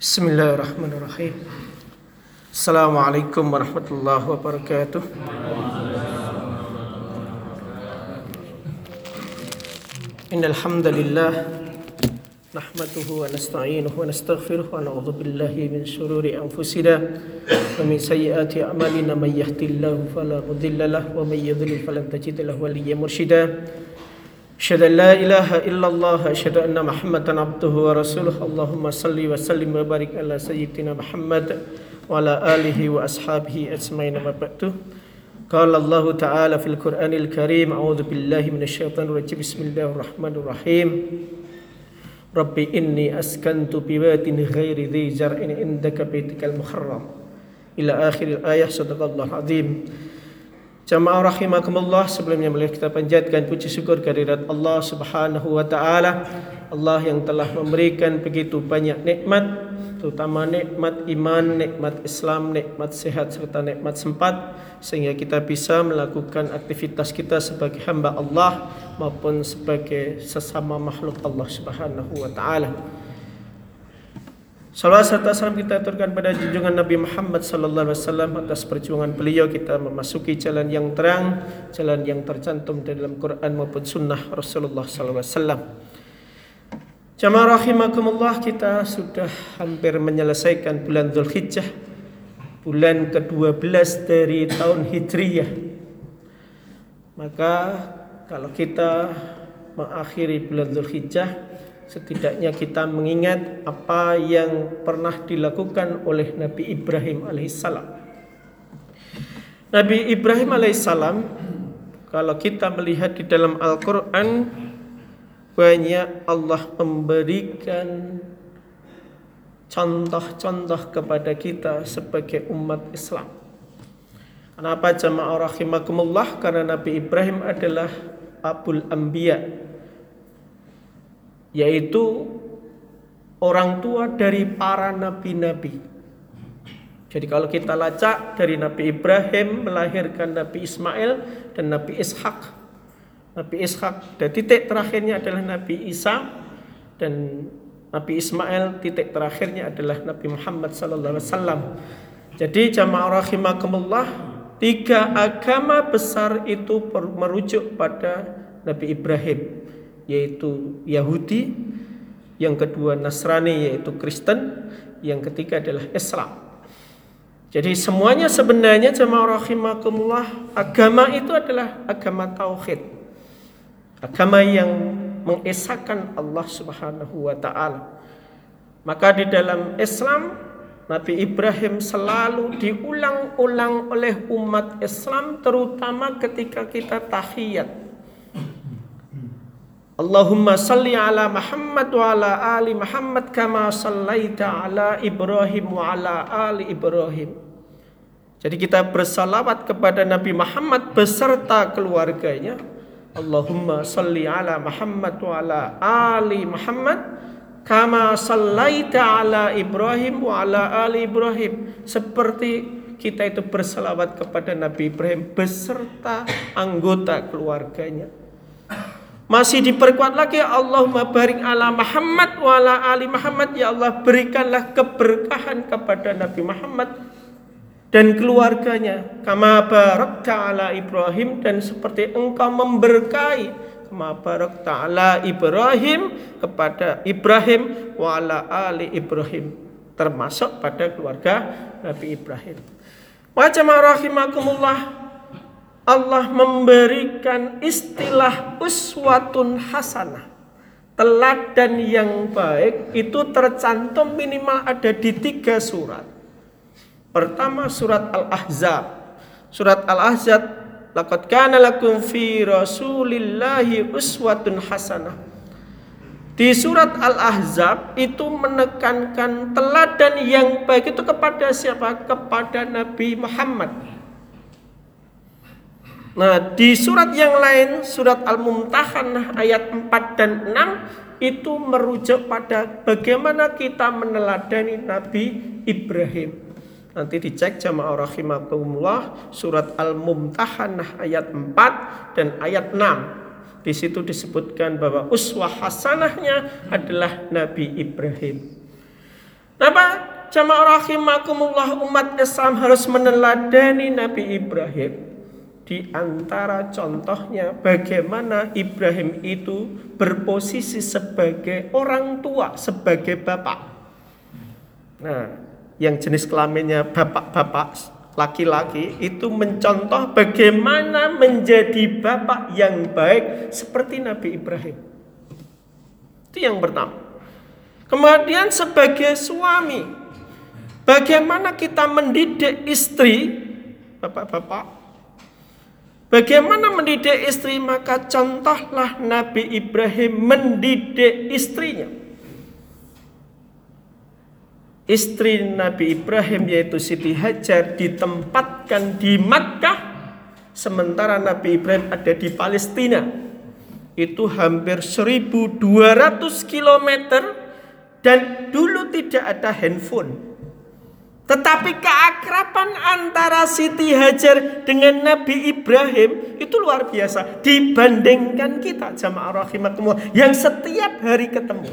بسم الله الرحمن الرحيم السلام عليكم ورحمة الله وبركاته إن الحمد لله نحمده ونستعينه ونستغفره ونعوذ بالله من شرور أنفسنا ومن سيئات أعمالنا من يهدي الله فلا مضل له ومن يضلل فلن تجد له وليا مرشدا أشهد أن لا إله إلا الله أشهد أن محمدا عبده ورسوله. اللهم صل وسلم وبارك على سيدنا محمد وعلى آله وأصحابه أجمعين. ما بعد قال الله تعالى في القرآن الكريم أعوذ بالله من الشيطان الرجيم. بسم الله الرحمن الرحيم. ربي إني أسكنت بواد غير ذي زرع عندك بيتك المحرم. إلى آخر الآية صدق الله العظيم. Jamaah rahimakumullah sebelumnya boleh kita panjatkan puji syukur kehadirat Allah Subhanahu wa taala. Allah yang telah memberikan begitu banyak nikmat, terutama nikmat iman, nikmat Islam, nikmat sehat serta nikmat sempat sehingga kita bisa melakukan aktivitas kita sebagai hamba Allah maupun sebagai sesama makhluk Allah Subhanahu wa taala. Salawat serta salam kita aturkan pada junjungan Nabi Muhammad sallallahu alaihi wasallam atas perjuangan beliau kita memasuki jalan yang terang, jalan yang tercantum dalam Quran maupun sunnah Rasulullah sallallahu alaihi wasallam. Jamaah rahimakumullah kita sudah hampir menyelesaikan bulan Dzulhijjah, bulan ke-12 dari tahun Hijriyah. Maka kalau kita mengakhiri bulan Dzulhijjah setidaknya kita mengingat apa yang pernah dilakukan oleh Nabi Ibrahim alaihissalam. Nabi Ibrahim alaihissalam kalau kita melihat di dalam Al-Quran banyak Allah memberikan contoh-contoh kepada kita sebagai umat Islam. Kenapa jamaah rahimakumullah? Karena Nabi Ibrahim adalah Abul Anbiya, yaitu orang tua dari para nabi-nabi. Jadi kalau kita lacak dari Nabi Ibrahim melahirkan Nabi Ismail dan Nabi Ishak. Nabi Ishak dan titik terakhirnya adalah Nabi Isa dan Nabi Ismail titik terakhirnya adalah Nabi Muhammad sallallahu alaihi wasallam. Jadi jamaah rahimakumullah tiga agama besar itu merujuk pada Nabi Ibrahim yaitu Yahudi, yang kedua Nasrani yaitu Kristen, yang ketiga adalah Islam. Jadi semuanya sebenarnya jemaah rahimakumullah agama itu adalah agama tauhid. Agama yang mengesahkan Allah Subhanahu wa taala. Maka di dalam Islam Nabi Ibrahim selalu diulang-ulang oleh umat Islam terutama ketika kita tahiyat. Allahumma salli ala Muhammad wa ala ali Muhammad kama sallaita ala Ibrahim wa ala ali Ibrahim. Jadi kita bersalawat kepada Nabi Muhammad beserta keluarganya. Allahumma salli ala Muhammad wa ala ali Muhammad kama sallaita ala Ibrahim wa ala ali Ibrahim. Seperti kita itu bersalawat kepada Nabi Ibrahim beserta anggota keluarganya. Masih diperkuat lagi Allahumma barik ala Muhammad wa ala ali Muhammad. Ya Allah berikanlah keberkahan kepada Nabi Muhammad dan keluarganya. Kama barakta ala Ibrahim dan seperti engkau memberkahi. Kama barakta ala Ibrahim kepada Ibrahim wa ala ali Ibrahim termasuk pada keluarga Nabi Ibrahim. Wajah rahimakumullah Allah memberikan istilah uswatun hasanah. Teladan yang baik itu tercantum minimal ada di tiga surat. Pertama surat Al-Ahzab. Surat Al-Ahzab Laqad kana lakum fi Rasulillahi uswatun hasanah. Di surat Al-Ahzab itu menekankan teladan yang baik itu kepada siapa? Kepada Nabi Muhammad Nah, di surat yang lain, surat Al-Mumtahanah ayat 4 dan 6 itu merujuk pada bagaimana kita meneladani Nabi Ibrahim. Nanti dicek jamaah rahimakumullah surat Al-Mumtahanah ayat 4 dan ayat 6. Di situ disebutkan bahwa uswah hasanahnya adalah Nabi Ibrahim. Kenapa? Jamaah rahimakumullah umat Islam harus meneladani Nabi Ibrahim. Di antara contohnya bagaimana Ibrahim itu berposisi sebagai orang tua, sebagai bapak. Nah, yang jenis kelaminnya bapak-bapak laki-laki itu mencontoh bagaimana menjadi bapak yang baik seperti Nabi Ibrahim. Itu yang pertama. Kemudian sebagai suami, bagaimana kita mendidik istri, bapak-bapak, Bagaimana mendidik istri maka contohlah Nabi Ibrahim mendidik istrinya. Istri Nabi Ibrahim yaitu Siti Hajar ditempatkan di Makkah sementara Nabi Ibrahim ada di Palestina. Itu hampir 1200 km dan dulu tidak ada handphone. Tetapi keakraban antara Siti Hajar dengan Nabi Ibrahim itu luar biasa dibandingkan kita jamaah rahimakumullah yang setiap hari ketemu.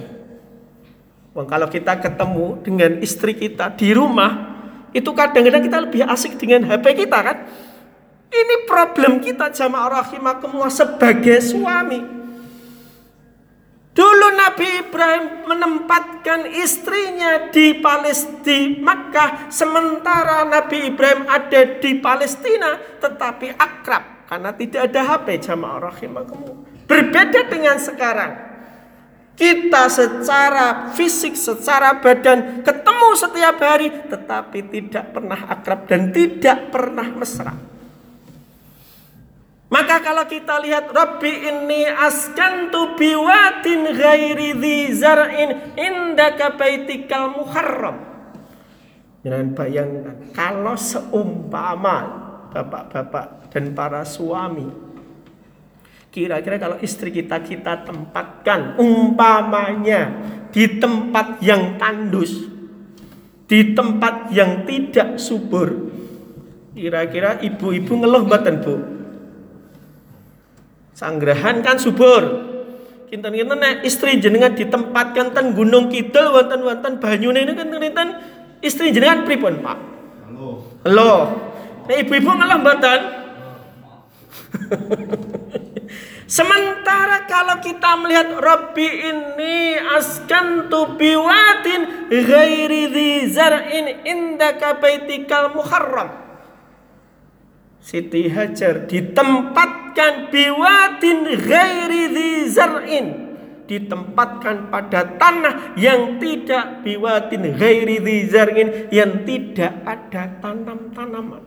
Wong kalau kita ketemu dengan istri kita di rumah itu kadang-kadang kita lebih asik dengan HP kita kan. Ini problem kita jamaah rahimakumullah sebagai suami. Dulu Nabi Ibrahim menempatkan istrinya di Palestina, Makkah, sementara Nabi Ibrahim ada di Palestina, tetapi akrab karena tidak ada HP jamaah rahimakumullah. Berbeda dengan sekarang. Kita secara fisik, secara badan ketemu setiap hari, tetapi tidak pernah akrab dan tidak pernah mesra. Maka kalau kita lihat Rabbi ini askantu biwatin ghairi dhi zar'in indaka baitikal muharram. Jangan bayangkan kalau seumpama bapak-bapak dan para suami kira-kira kalau istri kita kita tempatkan umpamanya di tempat yang tandus di tempat yang tidak subur kira-kira ibu-ibu ngeluh badan bu Sanggrahan kan subur. Kinten-kinten nek istri jenengan ditempatkan ten Gunung Kidul wonten-wonten banyune ini kan kinten istri jenengan pripun, Pak? Halo. Halo. Nek ibu-ibu ngalah mboten? Sementara kalau kita melihat Rabbi ini askan tu biwatin ghairi dhi zar'in indaka baitikal muharram. Siti Hajar ditempatkan biwatin ghairi zar'in. Ditempatkan pada tanah yang tidak biwatin ghairi zar'in yang tidak ada tanam-tanaman.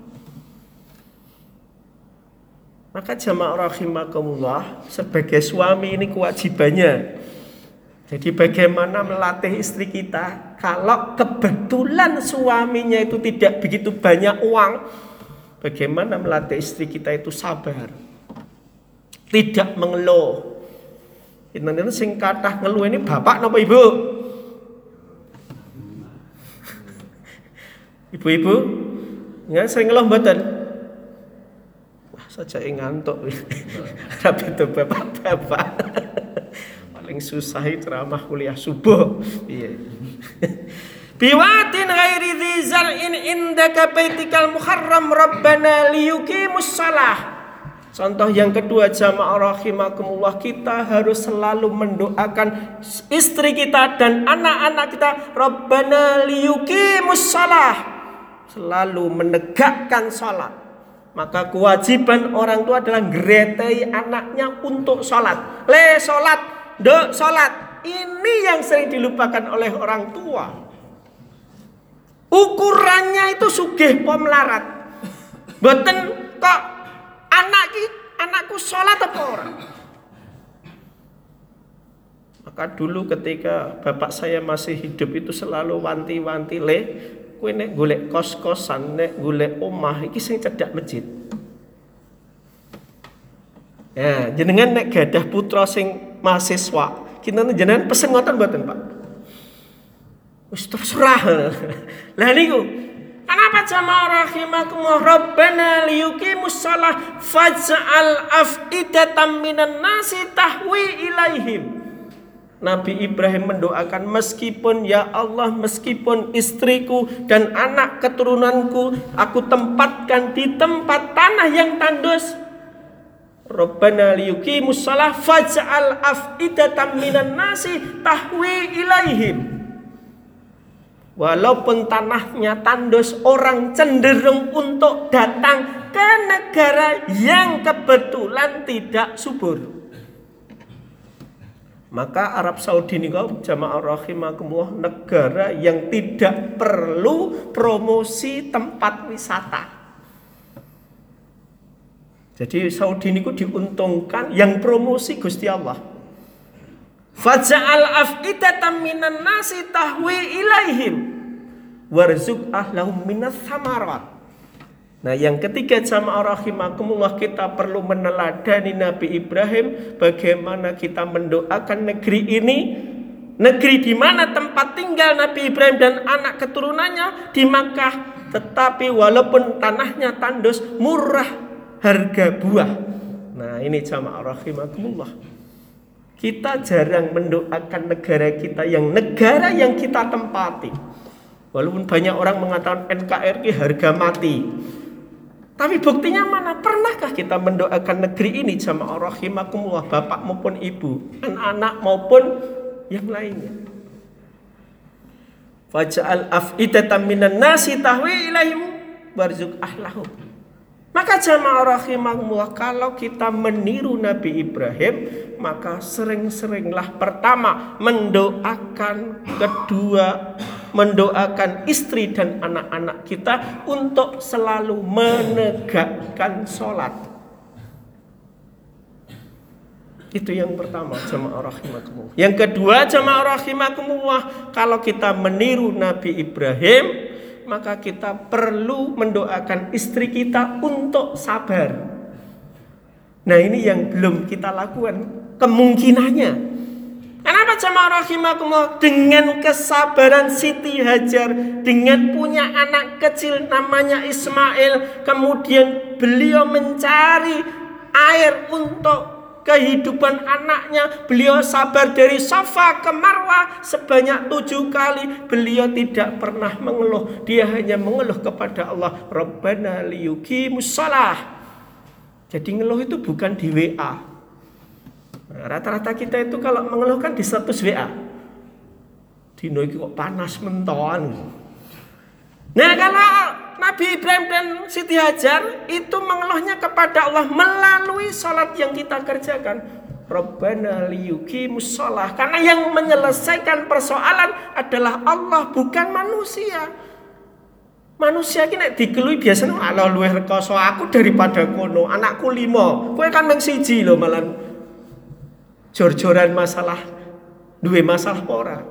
Maka jamaah rahimakumullah sebagai suami ini kewajibannya. Jadi bagaimana melatih istri kita? Kalau kebetulan suaminya itu tidak begitu banyak uang Bagaimana melatih istri kita itu sabar. Tidak mengeluh. Ini sing kathah ngeluh ini bapak napa ibu? Ibu-ibu, nggak sering ngeluh mboten? Wah, saja ngantuk. Tapi itu bapak-bapak. Paling susah itu ceramah kuliah subuh. Iya biwatin ghairi dhi zar'in indaka baitikal muharram rabbana liyuqimus salah. Contoh yang kedua jamaah rahimakumullah kita harus selalu mendoakan istri kita dan anak-anak kita Rabbana liyuqimus salah. Selalu menegakkan salat. Maka kewajiban orang tua adalah geretai anaknya untuk salat. Le salat. Do salat. Ini yang sering dilupakan oleh orang tua Ukurannya itu sugih pom larat. Boten kok anak anakku sholat apa orang? Maka dulu ketika bapak saya masih hidup itu selalu wanti-wanti le kowe nek golek kos-kosan nek golek omah iki sing cedhak masjid. Ya, jenengan nek gadah putra sing mahasiswa, kita jenengan pesen ngoten mboten, Pak? Wis terserah. Lah niku Kenapa jamaah rahimakumullah Rabbana liyuqimus shalah faj'al af'idatan minan nasi tahwi ilaihim. Nabi Ibrahim mendoakan meskipun ya Allah meskipun istriku dan anak keturunanku aku tempatkan di tempat tanah yang tandus Rabbana liyuqimus shalah faj'al af'idatan minan nasi tahwi ilaihim Walaupun tanahnya tandus orang cenderung untuk datang ke negara yang kebetulan tidak subur maka Arab Saudi ini kau jamaah rahimakumullah negara yang tidak perlu promosi tempat wisata. Jadi Saudi ini diuntungkan yang promosi Gusti Allah. Faja'al af'idatan minan nasi tahwi ilaihim. Warzuq ahlahum minas samarat. Nah yang ketiga jamaah rahimakumullah kita perlu meneladani Nabi Ibrahim bagaimana kita mendoakan negeri ini. Negeri di mana tempat tinggal Nabi Ibrahim dan anak keturunannya? Di Makkah. Tetapi walaupun tanahnya tandus murah harga buah. Nah ini jamaah rahimakumullah kita jarang mendoakan negara kita yang negara yang kita tempati walaupun banyak orang mengatakan NKRI harga mati tapi buktinya mana? Pernahkah kita mendoakan negeri ini jamaah rahimakumullah bapak maupun ibu, anak-anak maupun yang lainnya. Faja'al af'idatan minan nasi tahwi ilaihim warzuq ahlahum. Maka jamaah rahimakumullah kalau kita meniru Nabi Ibrahim maka sering-seringlah pertama mendoakan kedua mendoakan istri dan anak-anak kita untuk selalu menegakkan sholat. Itu yang pertama jamaah rahimakumullah. Yang kedua jamaah rahimakumullah kalau kita meniru Nabi Ibrahim maka kita perlu mendoakan istri kita untuk sabar. Nah ini yang belum kita lakukan. Kemungkinannya. Kenapa jamaah rahimakumullah? Dengan kesabaran Siti Hajar dengan punya anak kecil namanya Ismail kemudian beliau mencari air untuk kehidupan anaknya. Beliau sabar dari Safa ke Marwah sebanyak tujuh kali. Beliau tidak pernah mengeluh. Dia hanya mengeluh kepada Allah Rabbana liyukimus jadi ngeluh itu bukan di WA Rata-rata kita itu kalau mengeluhkan di status WA. Dino kok panas mentoan. Nah kalau Nabi Ibrahim dan Siti Hajar itu mengeluhnya kepada Allah melalui sholat yang kita kerjakan. Rabbana liyuki musolah. Karena yang menyelesaikan persoalan adalah Allah bukan manusia. Manusia ini dikelui biasanya Allah luwih rekoso aku daripada kono anakku limo. Kowe kan mengsiji loh malah jor-joran masalah dua masalah orang.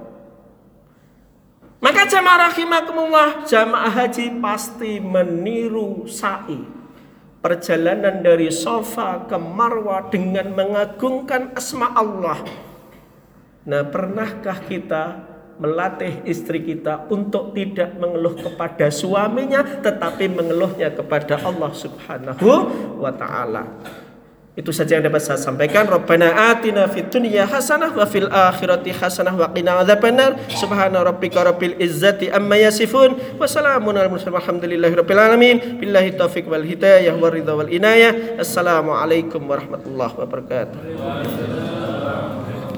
Maka jamaah rahimakumullah, jamaah haji pasti meniru sa'i. Perjalanan dari Sofa ke Marwah dengan mengagungkan asma Allah. Nah, pernahkah kita melatih istri kita untuk tidak mengeluh kepada suaminya tetapi mengeluhnya kepada Allah Subhanahu wa taala. Itu saja yang dapat saya sampaikan. Rabbana atina fid dunya hasanah wa fil akhirati hasanah wa qina adzabannar. Subhana rabbika rabbil izzati amma yasifun wa salamun alal mursalin walhamdulillahi rabbil alamin. Billahi taufiq wal hidayah wal ridha wal inayah. Assalamualaikum warahmatullahi wabarakatuh.